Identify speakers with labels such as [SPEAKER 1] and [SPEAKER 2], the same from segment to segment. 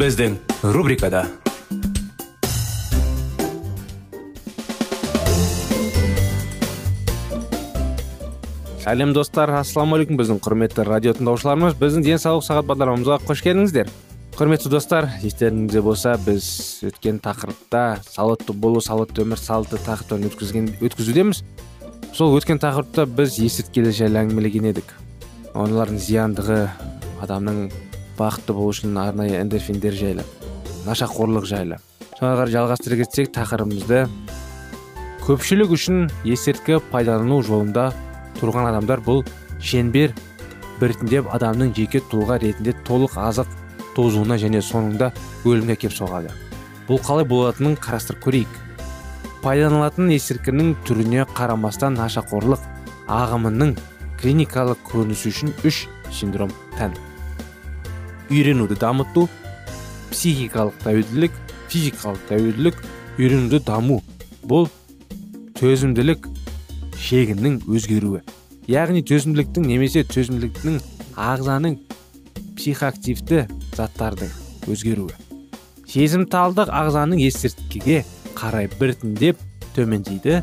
[SPEAKER 1] Біздің рубрикада. Сәлем достар. Ассалаумағалейкум біздің құрметті радио тыңдаушыларымыз. Біздің денсаулық сағат бағдарламамызға қош келдіңіздер. Құрметті достар естеріңізде болса біз өткен тақырыпта салауатты болу салауатты өмір салты тақырыптарын өткізген өткізудеміз. Сол өткен тақырыпта біз есірткілер жайлы әңгімелеген едік. Олардың зияндығы адамның бақытты болу үшін арнайы эндорфиндер жайлы нашақорлық жайлы. Соған қарай жалғастыра кетсек тақырыбымызды көпшілік үшін есірткі пайдалану жолында тұрған адамдар бұл шеңбер біртіндеп адамның жеке тұлға ретінде толық азық тозуына және соңында өлімге әкеп соғады. Бұл қалай болатынын қарастырып көрейік. Пайдаланылатын есірткінің түріне қарамастан нашақорлық ағымының клиникалық көрінісі үшін үш синдром тән. Үйренуді дамыту психикалық тәуелділік физикалық тәуелділік үйренуді даму. Бұл төзімділік шегінің өзгеруі. Яғни төзімділіктің немесе төзімділіктің ағзаның психоактивті заттардың өзгеруі. Сезімталдық ағзаның есірткіге қарай біртіндеп төмендейді.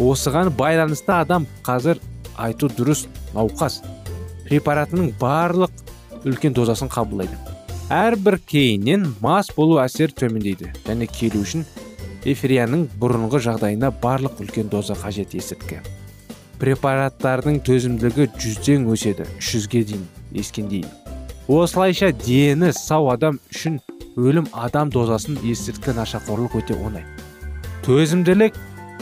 [SPEAKER 1] Осыған байланысты адам қазір айту дұрыс науқас. Препаратының барлық үлкен дозасын қабылдайды. Әрбір кейіннен мас болу әсер төмендейді және келу үшін эфирияның бұрынғы жағдайына барлық үлкен доза қажет есірткі. Препараттардың төзімділігі жүзден өседі үш жүзге дейін ескен дейін осылайша дені сау адам үшін өлім адам дозасын есірткі нашақорлық өте оңай. Төзімділік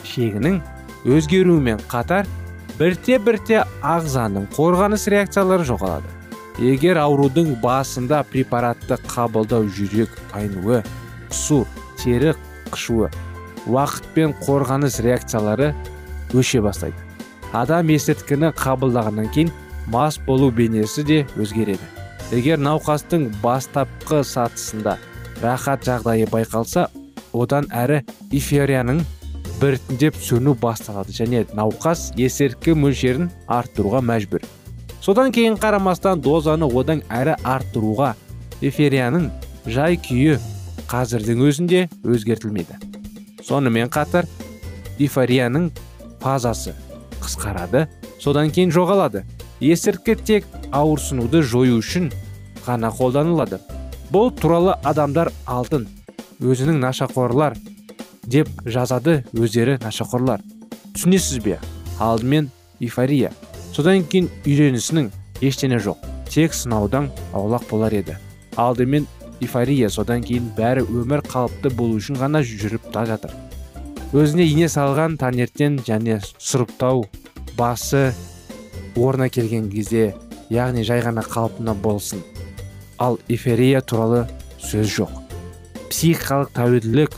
[SPEAKER 1] шегінің өзгеруімен қатар бірте бірте ағзаның қорғаныс реакциялары жоғалады. Егер аурудың басында препаратты қабылдау жүрек айнуы құсу тері қышуы уақытпен қорғаныс реакциялары өше бастайды. Адам есірткіні қабылдағаннан кейін мас болу бейнесі де өзгереді. Егер науқастың бастапқы сатысында рахат жағдайы байқалса одан әрі эйфорияның біртіндеп сөну басталады және науқас есірткі мөлшерін арттыруға мәжбүр. Содан кейін қарамастан дозаны одан әрі арттыруға эфирияның жай күйі қазірдің өзінде өзгертілмейді. Сонымен қатар эйфорияның фазасы қысқарады содан кейін жоғалады. Есірткі тек ауырсынуды жою үшін ғана қолданылады. Бұл туралы адамдар алтын өзінің нашақорлар деп жазады өздері нашақорлар. Түсінесіз бе? Алдымен эйфория. Содан кейін үйренісінің ештеңе жоқ. Тек сынаудан аулақ болар еді. Алдымен эйфория содан кейін бәрі өмір қалыпты болу үшін ғана жүріп та жатыр. Өзіне ине салған таңертең және сұрыптау басы орнына келген кезде яғни жай ғана қалпына болсын. Ал эйфория туралы сөз жоқ. Психикалық тәуелділік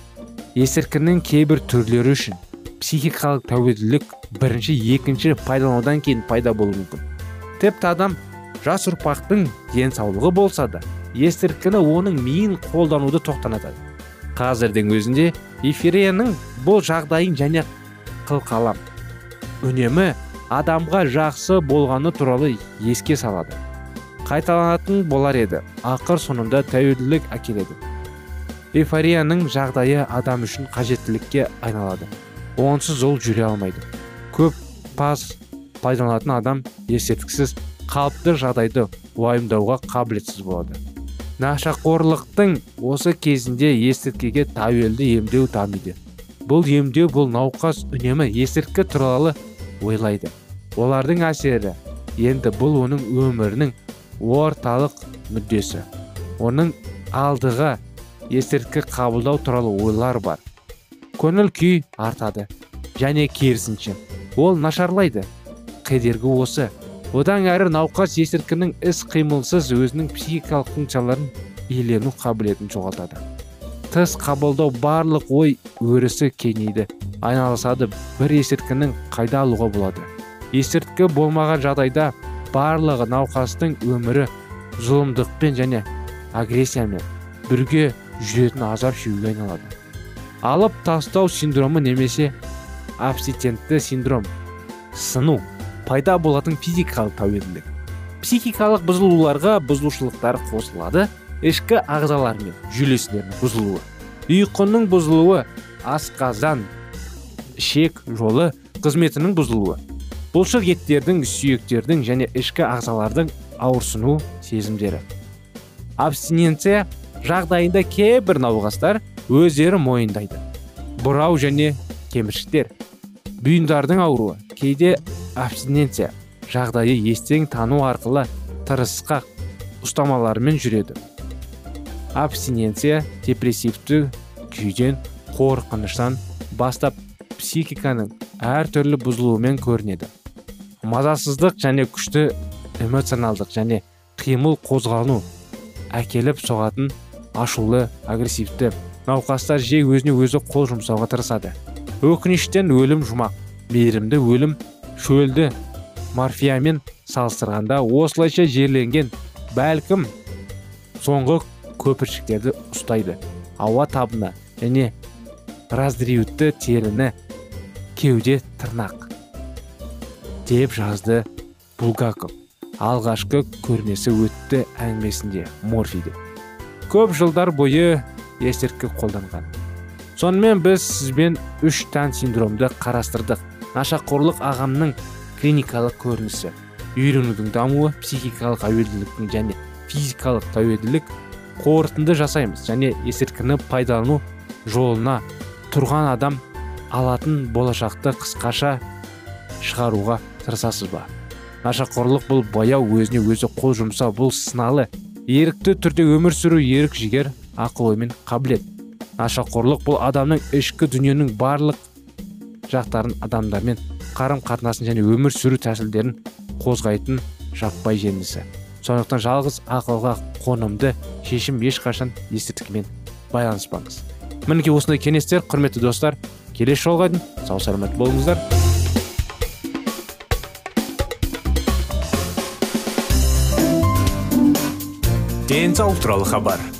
[SPEAKER 1] есірткінің кейбір түрлері үшін психикалық тәуелділік бірінші екінші пайдаланудан кейін пайда болуы мүмкін. Тіпті адам жас ұрпақтың денсаулығы болса да есірткіні оның миын қолдануды тоқтанатады қазірдің өзінде эйфорияның бұл жағдайын және қылқалам үнемі адамға жақсы болғаны туралы еске салады. Қайталанатын болар еді ақыр соңында тәуелділік әкеледі. Эйфорияның жағдайы адам үшін қажеттілікке айналады. Онсыз ол жүре алмайды. Көп паз пайдаланатын адам есірткісіз қалыпты жағдайды уайымдауға қабілетсіз болады. Нашақорлықтың осы кезінде есірткіге тәуелді емдеу дамиды. Бұл емдеу бұл науқас үнемі есірткі туралы ойлайды. Олардың әсері енді бұл оның өмірінің орталық мүддесі. Оның алдыға есірткі қабылдау туралы ойлар бар. Көңіл күй артады және керісінше. Ол нашарлайды. Кедергі осы. Одан әрі науқас есірткінің іс қимылсыз өзінің психикалық функцияларын иелену қабілетін жоғалтады. Тыс қабылдау барлық ой өрісі кеңейді. Айналысады бір есірткінің қайда алуға болады. Есірткі болмаған жағдайда барлығы науқастың өмірі зұлымдықпен және агрессиямен бірге жүретін азап шегуге айналады. Алып тастау синдромы немесе абститентті синдром. Сыну. Пайда болатын физикалық тәуелділік. Психикалық бұзылуларға бұзылушылықтар қосылады. Ішкі ағзалар мен жүйелестердің бұзылуы. Ұйқының бұзылуы асқазан ішек жолы қызметінің бұзылуы. Бұлшық еттердің сүйектердің және ішкі ағзалардың ауырсыну сезімдері. Абстиненция жағдайында кейбір науқастар өздері мойындайды. Бұрау және кеміршіктер. Бұйымдардың ауруы кейде абстиненция жағдайы естең тану арқылы тырысқақ ұстамалармен жүреді. Абстиненция депрессивті күйден қорқыныштан бастап психиканың әртүрлі бұзылуымен көрінеді. Мазасыздық және күшті эмоционалдық және қимыл қозғалу әкеліп соғатын ашулы агрессивті науқастар жиі өзіне өзі қол жұмсауға тырысады. Өкініштен өлім жұмақ мейірімді өлім шөлді морфиямен салыстырғанда осылайша жерленген бәлкім соңғы көпіршіктерді ұстайды. Ауа табына және раздриутті теріні кеуде тырнақ деп жазды булгаков. Алғашқы көрмесі өтті әңгімесінде морфиді көп жылдар бойы есірткі қолданған. Сонымен біз сізбен үш тән синдромды қарастырдық. Нашақорлық ағамның клиникалық көрінісі үйренудің дамуы психикалық әуелділіктің және физикалық тәуелділік қорытынды жасаймыз және есірткіні пайдалану жолына тұрған адам алатын болашақты қысқаша шығаруға тырысасыз ба? Нашақорлық бұл баяу өзіне өзі қол жұмсау бұл сыналы ерікті түрде өмір сүру ерік жігер ақыл ой мен қабілет нашақорлық бұл адамның ішкі дүниенің барлық жақтарын адамдармен қарым қатынасын және өмір сүру тәсілдерін қозғайтын жаппай жеңісі сондықтан жалғыз ақылға қонымды шешім ешқашан есірткімен байланыспаңыз. Мінекей осындай кеңестер құрметті достар келесі жолға дейін сау саламат болыңыздар.
[SPEAKER 2] Денсаулық туралы хабар.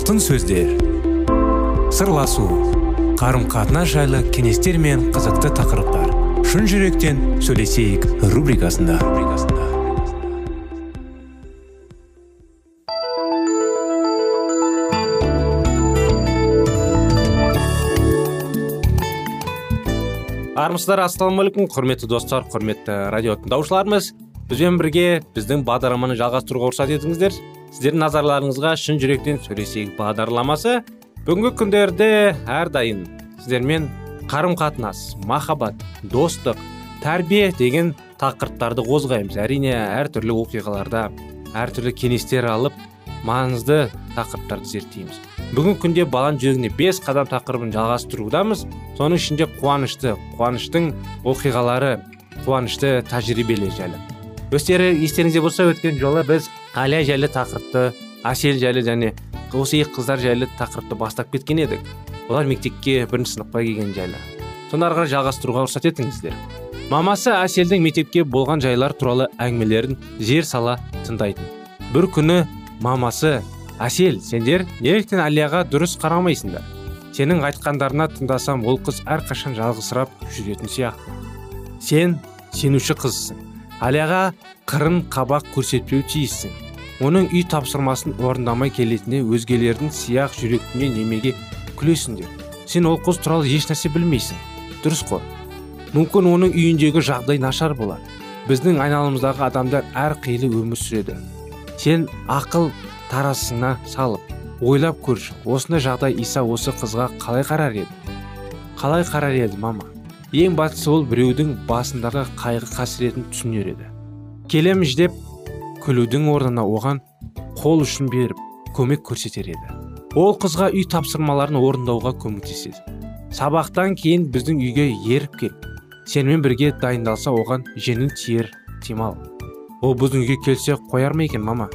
[SPEAKER 2] Алтын сөздер. Сырласу қарым қатынас жайлы кеңестер мен қызықты тақырыптар. Шын жүректен сөйлесейік рубрикасында.
[SPEAKER 1] Армысыздар ассалаумағалейкум құрметті достар құрметті радио тыңдаушыларымыз. Бізбен бірге біздің бағдарламаны жалғастыруға рұқсат етіңіздер. Сіздердің назарларыңызға шын жүректен сөйлесейік бағдарламасы. Бүгінгі күндерде әрдайым сіздермен қарым қатынас махаббат достық тәрбие деген тақырыптарды қозғаймыз. Әрине әртүрлі оқиғаларда әртүрлі кеңестер алып маңызды тақырыптарды зерттейміз. Бүгінгі күнде баланың жүрегіне бес қадам тақырыбын жалғастырудамыз. Соның ішінде қуанышты қуаныштың оқиғалары қуанышты тәжірибелер жайлы. Өздері естеріңізде болса өткен жолы біз әлия жайлы тақырыпты әсел жайлы және осы екі қыздар жайлы тақырыпты бастап кеткен едік. Олар мектепке бірінші сыныпқа келген жайлы соны ары қарай жалғастыруға рұқсат етіңіздер. Мамасы әселдің мектепке болған жайлар туралы әңгімелерін зер сала тыңдайтын. Бір күні мамасы әсел сендер неліктен әлияға дұрыс қарамайсыңдар? Сенің айтқандарына тыңдасам ол қыз әрқашан жалғызсырап жүретін сияқты. Сен сенуші қызсың әлияға қырын қабақ көрсетпеу тиіссің оның үй тапсырмасын орындамай келетініне өзгелердің сияқ жүректіне немеге күлесіңдер. Сен ол қыз туралы ешнәрсе білмейсің. Дұрыс қой. Мүмкін оның үйіндегі жағдай нашар болар. Біздің айналамыздағы адамдар әр қилы өмір сүреді. Сен ақыл таразысына салып ойлап көрші. Осындай жағдай иса осы қызға қалай қарар еді? Қалай қарар еді мама? Ең бастысы ол біреудің басындағы қайғы қасіретін түсінер еді. Келеміз деп күлудің орнына оған қол ұшын беріп көмек көрсетер еді. Ол қызға үй тапсырмаларын орындауға көмектеседі. Сабақтан кейін біздің үйге еріп кел. Сенімен бірге дайындалса оған жеңіл тиер тимал. Ол біздің үйге келсе қояр ма екен мама?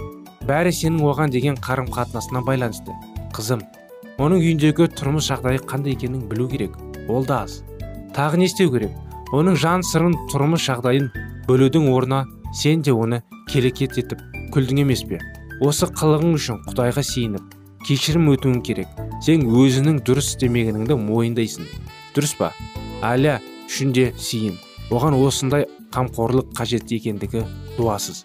[SPEAKER 1] Бәрі сенің оған деген қарым қатынасына байланысты қызым. Оның үйіндегі тұрмыс жағдайы қандай екенін білу керек. Ол да аз. Тағы не істеу керек? Оның жан сырын тұрмыс жағдайын бөлудің орнына сен де оны келекет етіп күлдің емес пе? Осы қылығың үшін құдайға сиініп кешірім өтуің керек. Сен өзінің дұрыс істемегеніңді мойындайсың. Дұрыс па? Әлия үшін де оған осындай қамқорлық қажет екендігі дуасыз.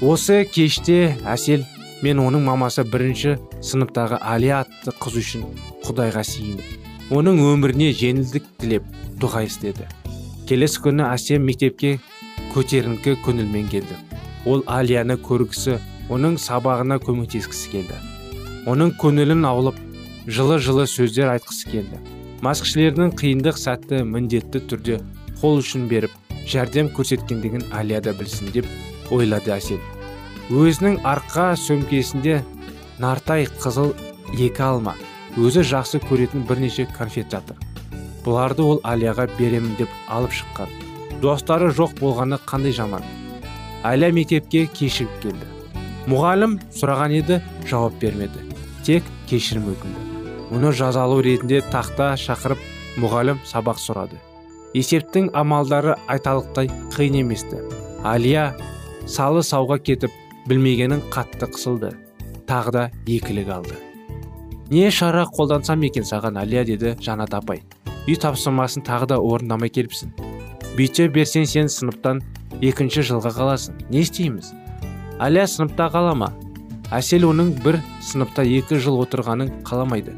[SPEAKER 1] Осы кеште әсел мен оның мамасы бірінші сыныптағы әлия атты қыз үшін құдайға сиініп оның өміріне жеңілдік тілеп дұға істеді келесі күні әсем мектепке көтеріңкі көңілмен келді. Ол алияны көргісі оның сабағына көмектескісі келді. Оның көңілін аулып жылы жылы сөздер айтқысы келді. Маскішілердің қиындық сәтті міндетті түрде қол ұшын беріп жәрдем көрсеткендігін алия да білсін деп ойлады әсел өзінің арқа сөмкесінде нартай қызыл екі алма өзі жақсы көретін бірнеше конфет жатыр. Бұларды ол алияға беремін деп алып шыққан. Достары жоқ болғаны қандай жаман. Әлия мектепке кешігіп келді. Мұғалім сұраған еді жауап бермеді. Тек кешірім өтінді. Мұны жазалу ретінде тақта шақырып мұғалім сабақ сұрады. Есептің амалдары айталықтай қиын еместі. Алия салы сауға кетіп білмегенін қатты қысылды. Тағы да екілік алды. Не шара қолдансам екен саған әлия деді жанат апай. Үй тапсырмасын тағы да орындамай келіпсің. Бүйте берсең сен сыныптан екінші жылға қаласың. Не істейміз? Әлия сыныпта қала ма? Әсел оның бір сыныпта екі жыл отырғанын қаламайды.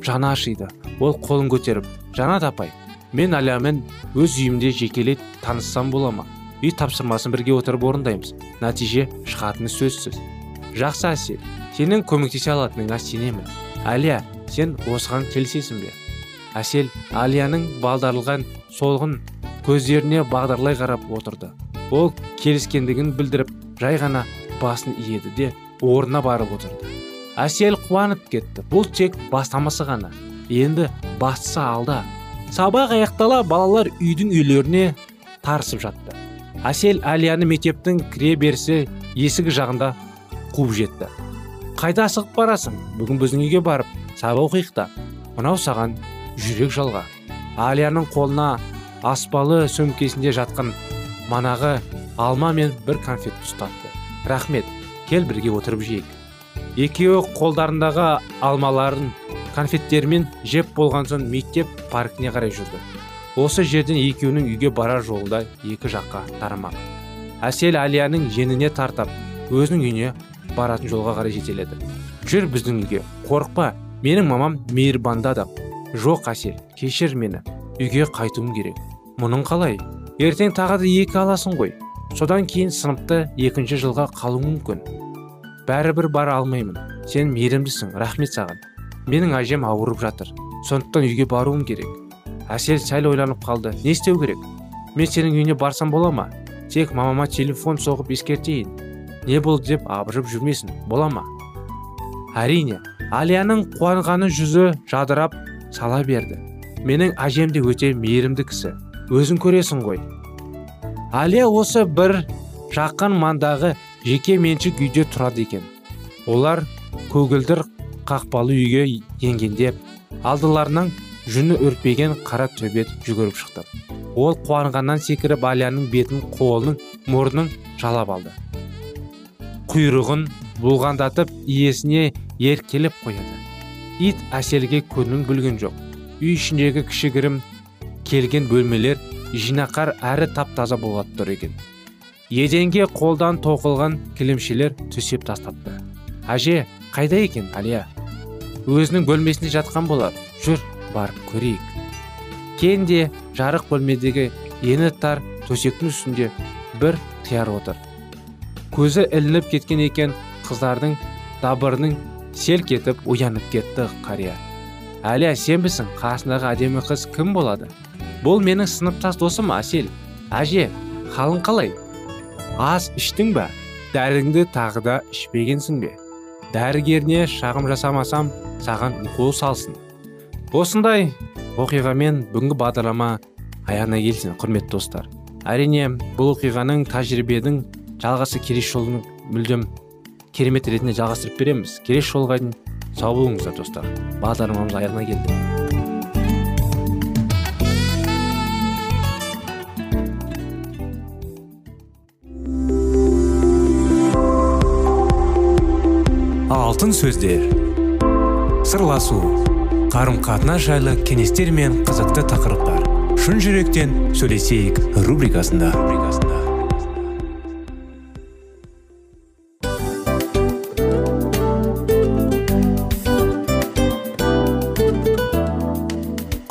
[SPEAKER 1] Жаны ашиды. Ол қолын көтеріп жанат апай мен әлиямен өз үйімде жекелей таныссам бола ма? Үй тапсырмасын бірге отырып орындаймыз. Нәтиже шығатыны сөзсіз. Жақсы әсел. Сенің көмектесе алатыныңа сенемін әлия сен осыған келісесің бе? Әсел алияның балдарылған солғын көздеріне бағдарлай қарап отырды. Ол келіскендігін білдіріп жай ғана басын иеді де орнына барып отырды. Әсел қуанып кетті. Бұл тек бастамасы ғана. Енді бастысы алда. Сабақ аяқтала балалар үйдің үйлеріне тарысып жатты. Әсел әлияны мектептің кіре берісі есігі жағында қуып жетті. Қайда асығып барасың? Бүгін біздің үйге барып сабақ оқиық та. Мынау саған жүрек жалға. Әлияның қолына аспалы сөмкесінде жатқан манағы алма мен бір конфет ұстатты. Рахмет кел бірге отырып жейік. Екеуі қолдарындағы алмаларын конфеттермен жеп болған соң мектеп паркіне қарай жүрді. Осы жерден екеуінің үйге барар жолында екі жаққа тарамақ. Әсел алияның жеңіне тартап өзінің үйіне баратын жолға қарай жетеледі. Жүр біздің үйге қорықпа. Менің мамам мейірбанды адам. Жоқ әсел кешір мені. Үйге қайтуым керек. Мұның қалай? Ертең тағы да екі аласың ғой. Содан кейін сыныпты екінші жылға қалуың мүмкін. Бәрібір бара алмаймын. Сен мейірімдісің рахмет саған. Менің әжем ауырып жатыр. Сондықтан үйге баруым керек. Әсел сәл ойланып қалды. Не істеу керек? Мен сенің үйіне барсам бола ма? Тек мамама телефон соғып ескертейін. Не болды деп абыржып жүрмесін бола ма? Әрине алияның қуанғаны жүзі жадырап сала берді. Менің әжем де өте мейірімді кісі. Өзің көресің ғой. Алия осы бір жақын мандағы жеке меншік үйде тұрады екен. Олар көгілдір қақпалы үйге енгенде алдыларынан жүні үрпеген қара төбет жүгіріп шықты. Ол қуанғаннан секіріп алияның бетін қолының мұрнын жалап алды. Құйрығын бұлғандатып иесіне еркелеп қояды. Ит әселге көңіл бөлген жоқ. Үй ішіндегі кішігірім келген бөлмелер жинақар әрі тап таза болып тұр екен. Еденге қолдан тоқылған кілемшелер төсеп тастапты. Әже қайда екен алия өзінің бөлмесінде жатқан болар. Жүр барып көрейік кен де жарық бөлмедегі ені тар төсектің үстінде бір қияр отыр. Көзі ілініп кеткен екен қыздардың дабырының селк етіп оянып кетті қария. Әлия сенбісің қасындағы әдемі қыз кім болады? Бұл менің сыныптас досым әсел әже қалың қалай? Ас іштің бе? Дәріңді тағы да ішпегенсің бе? Дәрігеріне шағым жасамасам саған укол салсын осындай оқиғамен бүгінгі бағдарлама аяғына келсін құрметті достар. Әрине бұл оқиғаның тәжірибенің жалғасы келесі жолының мүлдем керемет ретінде жалғастырып береміз. Келесі жолға дейін сау болыңыздар достар. Бағдарламамыз аяғына келді.
[SPEAKER 2] Алтын сөздер. Сырласу. Қарым қатынас жайлы кеңестер мен қызықты тақырыптар. Шын жүректен сөйлесейік рубрикасында.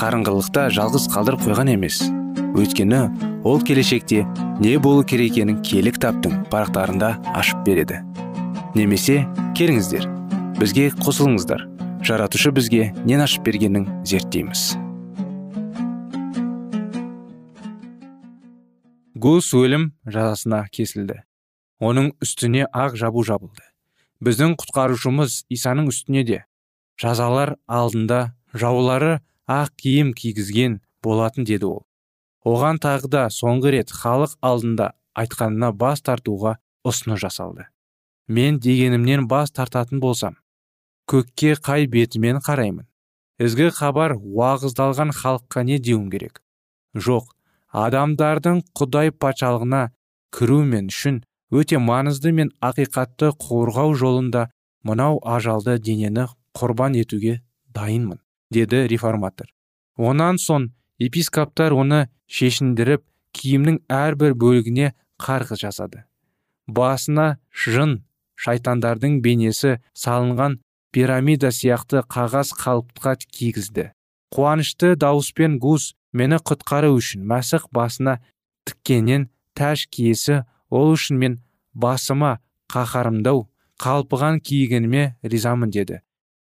[SPEAKER 2] қарыңғылықта жалғыз қалдырып қойған емес. Өйткені ол келешекте не болу керек екенін кітаптың парақтарында ашып береді. Немесе келіңіздер бізге қосылыңыздар. Жаратушы бізге нен ашып бергенін зерттейміз. Гус өлім жазасына кесілді. Оның үстіне ақ жабу жабылды. Біздің құтқарушымыз исаның үстіне де. Жазалар алдында жаулары ақ киім кигізген болатын деді ол. Оған тағы да соңғы рет халық алдында айтқанына бас тартуға ұсыны жасалды. Мен дегенімнен бас тартатын болсам көкке қай бетімен қараймын? Ізгі хабар уағыздалған халыққа не деуім керек? Жоқ адамдардың құдай патшалығына кіру мен үшін өте маңызды мен ақиқатты қорғау жолында мынау ажалды денені құрбан етуге дайынмын деді реформатор. Онан соң епископтар оны шешіндіріп киімнің әрбір бөлігіне қарғы жасады. Басына жын шайтандардың бейнесі салынған пирамида сияқты қағаз қалыпқа кигізді. Қуанышты дауыспен гус мені құтқару үшін мәсіх басына тіккеннен тәж киесі ол үшін мен басыма қаһарымдау қалпыған киігініме ризамын деді.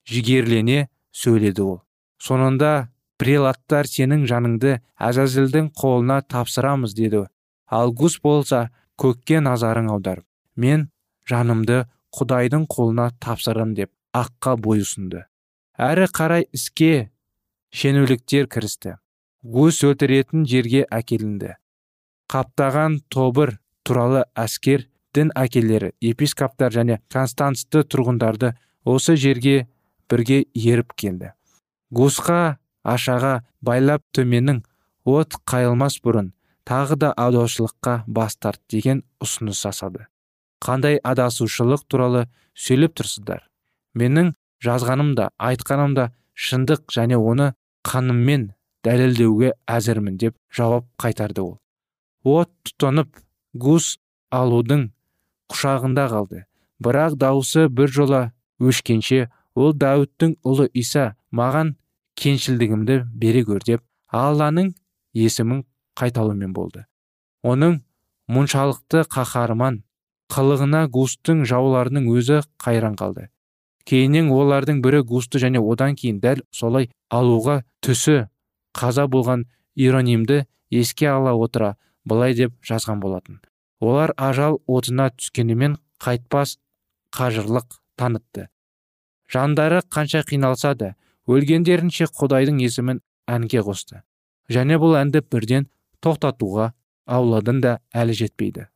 [SPEAKER 2] Жігерлене сөйледі ол. Соңында прелаттар сенің жаныңды әзәзілдің қолына тапсырамыз деді. Ал гус болса көкке назарың аударып мен жанымды құдайдың қолына тапсырам деп аққа бой ұсынды. Әрі қарай іске шенеуліктер кірісті. Гус өлтіретін жерге әкелінді. Қаптаған тобыр туралы әскер дін әкелері епископтар және константсты тұрғындарды осы жерге бірге еріп келді. Гусқа ашаға байлап төменің от қайылмас бұрын тағы да адаушылыққа бас тарт деген ұсыныс жасады қандай адасушылық туралы сөйлеп тұрсыздар. Менің жазғаным да айтқаным да шындық және оны қаныммен дәлелдеуге әзірмін деп жауап қайтарды ол. От тұтанып гус алудың құшағында қалды. Бірақ даусы бір жола өшкенше ол дәуіттің ұлы иса маған кеншілдігімді бере көр деп алланың есімін қайталаумен болды. Оның мұншалықты қаһарман қылығына густың жауларының өзі қайран қалды. Кейіннен олардың бірі густы және одан кейін дәл солай алуға түсі қаза болған иронимді еске ала отыра былай деп жазған болатын. Олар ажал отына түскенімен қайтпас қажырлық танытты. Жандары қанша қиналса да өлгендерінше құдайдың есімін әнге қосты. Және бұл әнді бірден тоқтатуға ауладын да әлі жетпейді.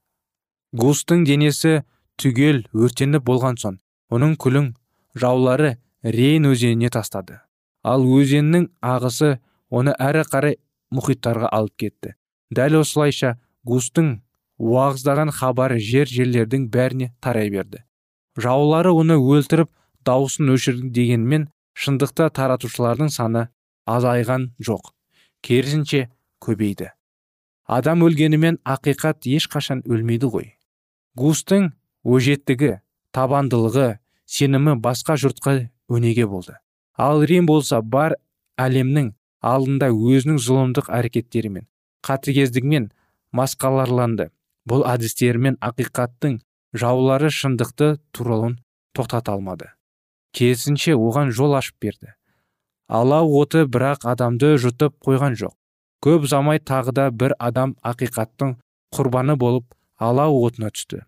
[SPEAKER 2] Густың денесі түгел өртеніп болған соң оның күлің жаулары рейн өзеніне тастады. Ал өзеннің ағысы оны әрі қарай мұхиттарға алып кетті. Дәл осылайша густың уағыздаған хабары жер жерлердің бәріне тарай берді. Жаулары оны өлтіріп даусын өшірді дегенмен шындықта таратушылардың саны азайған жоқ. Керісінше көбейді. Адам өлгенімен ақиқат ешқашан өлмейді ғой. Густың өжеттігі табандылығы сенімі басқа жұртқа өнеге болды. Ал рим болса бар әлемнің алдында өзінің зұлымдық әрекеттерімен қатыгездігімен масқаларланды. Бұл әдістерімен ақиқаттың жаулары шындықты туралын тоқтата алмады. Керісінше оған жол ашып берді. Алау оты бірақ адамды жұтып қойған жоқ. Көп замай тағы да бір адам ақиқаттың құрбаны болып алау отына түсті.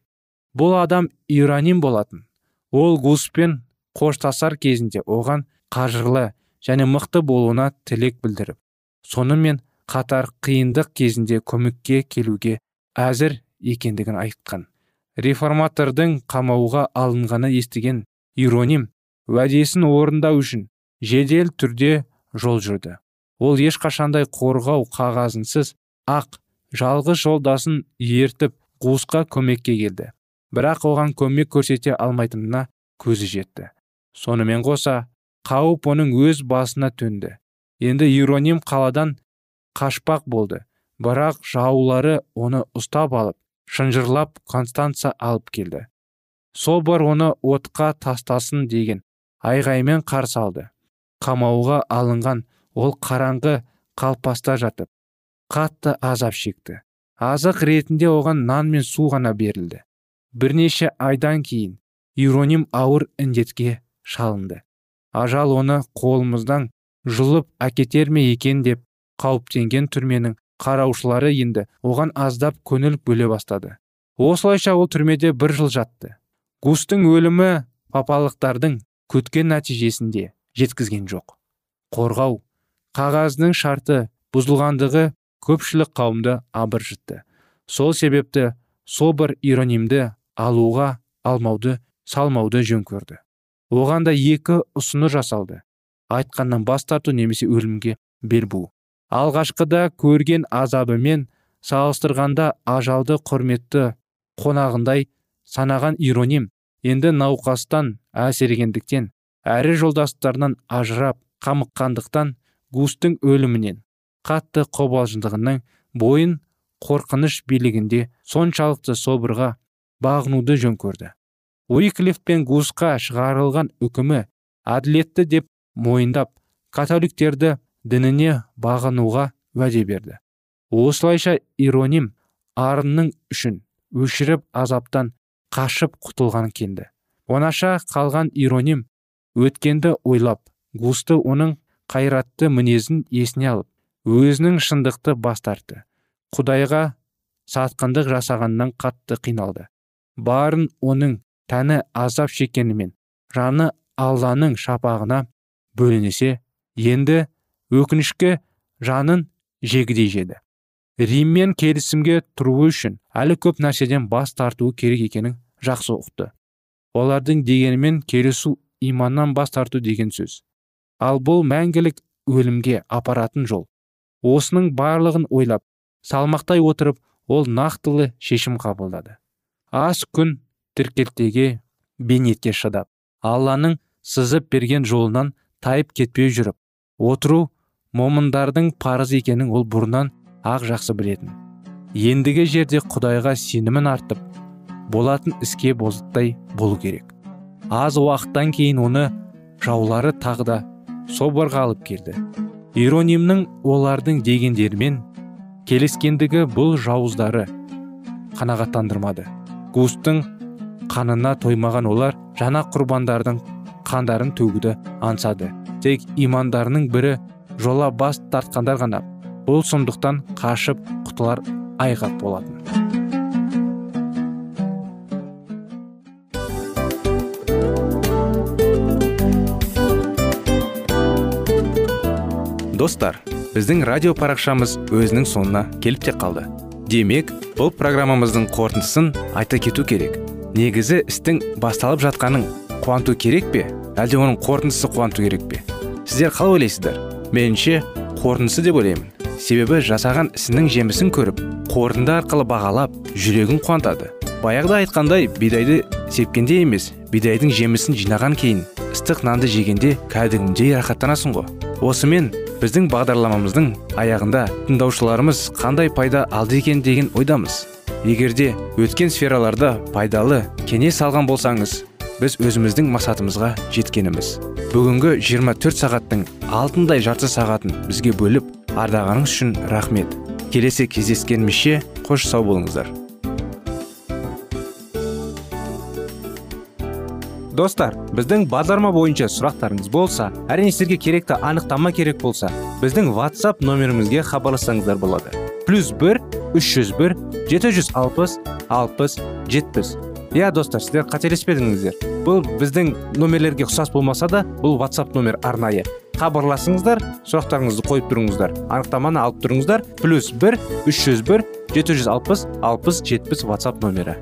[SPEAKER 2] Бұл адам ираним болатын. Ол гуспен қоштасар кезінде оған қажырлы және мықты болуына тілек білдіріп сонымен қатар қиындық кезінде көмекке келуге әзір екендігін айтқан. Реформатордың қамауға алынғаны естіген ироним уәдесін орындау үшін жедел түрде жол жүрді. Ол ешқашандай қорғау қағазынсыз ақ жалғыз жолдасын ертіп қуысқа көмекке келді. Бірақ оған көмек көрсете алмайтынына көзі жетті. Сонымен қоса қауіп оның өз басына төнді. Енді ироним қаладан қашпақ болды. Бірақ жаулары оны ұстап алып шынжырлап констанца алып келді. Собор оны отқа тастасын деген айғаймен қарсы алды қамауға алынған ол қараңғы қалпаста жатып қатты азап шекті. Азық ретінде оған нан мен су ғана берілді. Бірнеше айдан кейін ироним ауыр індетке шалынды. Ажал оны қолымыздан жұлып әкетер ме екен деп қауіптенген түрменің қараушылары енді оған аздап көңіл бөле бастады. Осылайша ол түрмеде бір жыл жатты. Густың өлімі папалықтардың күткен нәтижесінде жеткізген жоқ. Қорғау қағазының шарты бұзылғандығы көпшілік қауымды абыржытты. Сол себепті собор иронимді алуға алмауды
[SPEAKER 1] салмауды жөн көрді. Оған да екі ұсыны жасалды. Айтқаннан бас тарту немесе өлімге бел буу алғашқыда көрген азабымен салыстырғанда ажалды құрметті қонағындай санаған ироним енді науқастан әсергендіктен әрі жолдастарынан ажырап қамыққандықтан густың өлімінен қатты қобалжындығының бойын қорқыныш билігінде соншалықты собырға бағынуды жөн көрді. Уиклиф пен гусқа шығарылған үкімі әділетті деп мойындап католиктерді дініне бағынуға уәде берді. Осылайша ироним арынның үшін өшіріп азаптан қашып құтылған кенді онаша қалған ироним өткенді ойлап густы оның қайратты мінезін есіне алып өзінің шындықты бас тартты. Құдайға сатқындық жасағаннан қатты қиналды. Барын оның тәні азап шеккенімен жаны алланың шапағына бөлінесе енді өкінішке жанын жегідей жеді. Риммен келісімге тұруы үшін әлі көп нәрседен бас тартуы керек екенін жақсы ұқты. Олардың дегенімен келісу иманнан бас тарту деген сөз. Ал бұл мәңгілік өлімге апаратын жол. Осының барлығын ойлап салмақтай отырып ол нақтылы шешім қабылдады. Аз күн тіркелтеге бейнетке шыдап алланың сызып берген жолынан тайып кетпей жүріп отыру момындардың парыз екенін ол бұрыннан ақ жақсы білетін. Ендігі жерде құдайға сенімін артып болатын іске бозыттай болу керек. Аз уақыттан кейін оны жаулары тағы да соборға алып келді. Иронимнің олардың дегендерімен келескендігі бұл жауыздары қанағаттандырмады. Густың қанына тоймаған олар жаңа құрбандардың қандарын төгуді аңсады. Тек имандарының бірі жола бас тартқандар ғана бұл сұмдықтан қашып құтылар айғақ болатын.
[SPEAKER 2] Достар біздің радио парақшамыз өзінің соңына келіп те қалды. Демек бұл программамыздың қорытындысын айта кету керек. Негізі істің басталып жатқаның қуанту керек пе? Әлде оның қорытындысы қуанту керек пе? Сіздер қалай ойлайсыздар? Меніңше қорытындысы деп ойлаймын. Себебі жасаған ісінің жемісін көріп қорытынды арқылы бағалап жүрегін қуантады. Баяғыда айтқандай бидайды сепкенде емес бидайдың жемісін жинаған кейін ыстық нанды жегенде кәдімгідей рахаттанасың ғой. Осымен біздің бағдарламамыздың аяғында тыңдаушыларымыз қандай пайда алды екен деген ойдамыз. Егерде өткен сфераларда пайдалы кеңес алған болсаңыз біз өзіміздің мақсатымызға жеткеніміз. Бүгінгі 24 сағаттың алтындай жарты сағатын бізге бөліп ардағаныңыз үшін рахмет. Келесі кездескенімізше қош сау болыңыздар.
[SPEAKER 1] Достар біздің бағдарлама бойынша сұрақтарыңыз болса әрине сіздерге керекті анықтама керек болса біздің whatsapp нөмірімізге хабарлассаңыздар болады. Плюс бір үш жүз бір жеті жүз алпыс алпыс жетпіс. Иә достар сіздер қателеспедіңіздер. Бұл біздің номерлерге ұқсас болмаса да бұл whatsapp номер арнайы. Хабарласыңыздар сұрақтарыңызды қойып тұрыңыздар. Анықтаманы алып тұрыңыздар. Плюс бір үш жүз бір жеті жүз алпыс алпыс жетпіс whatsapp номері.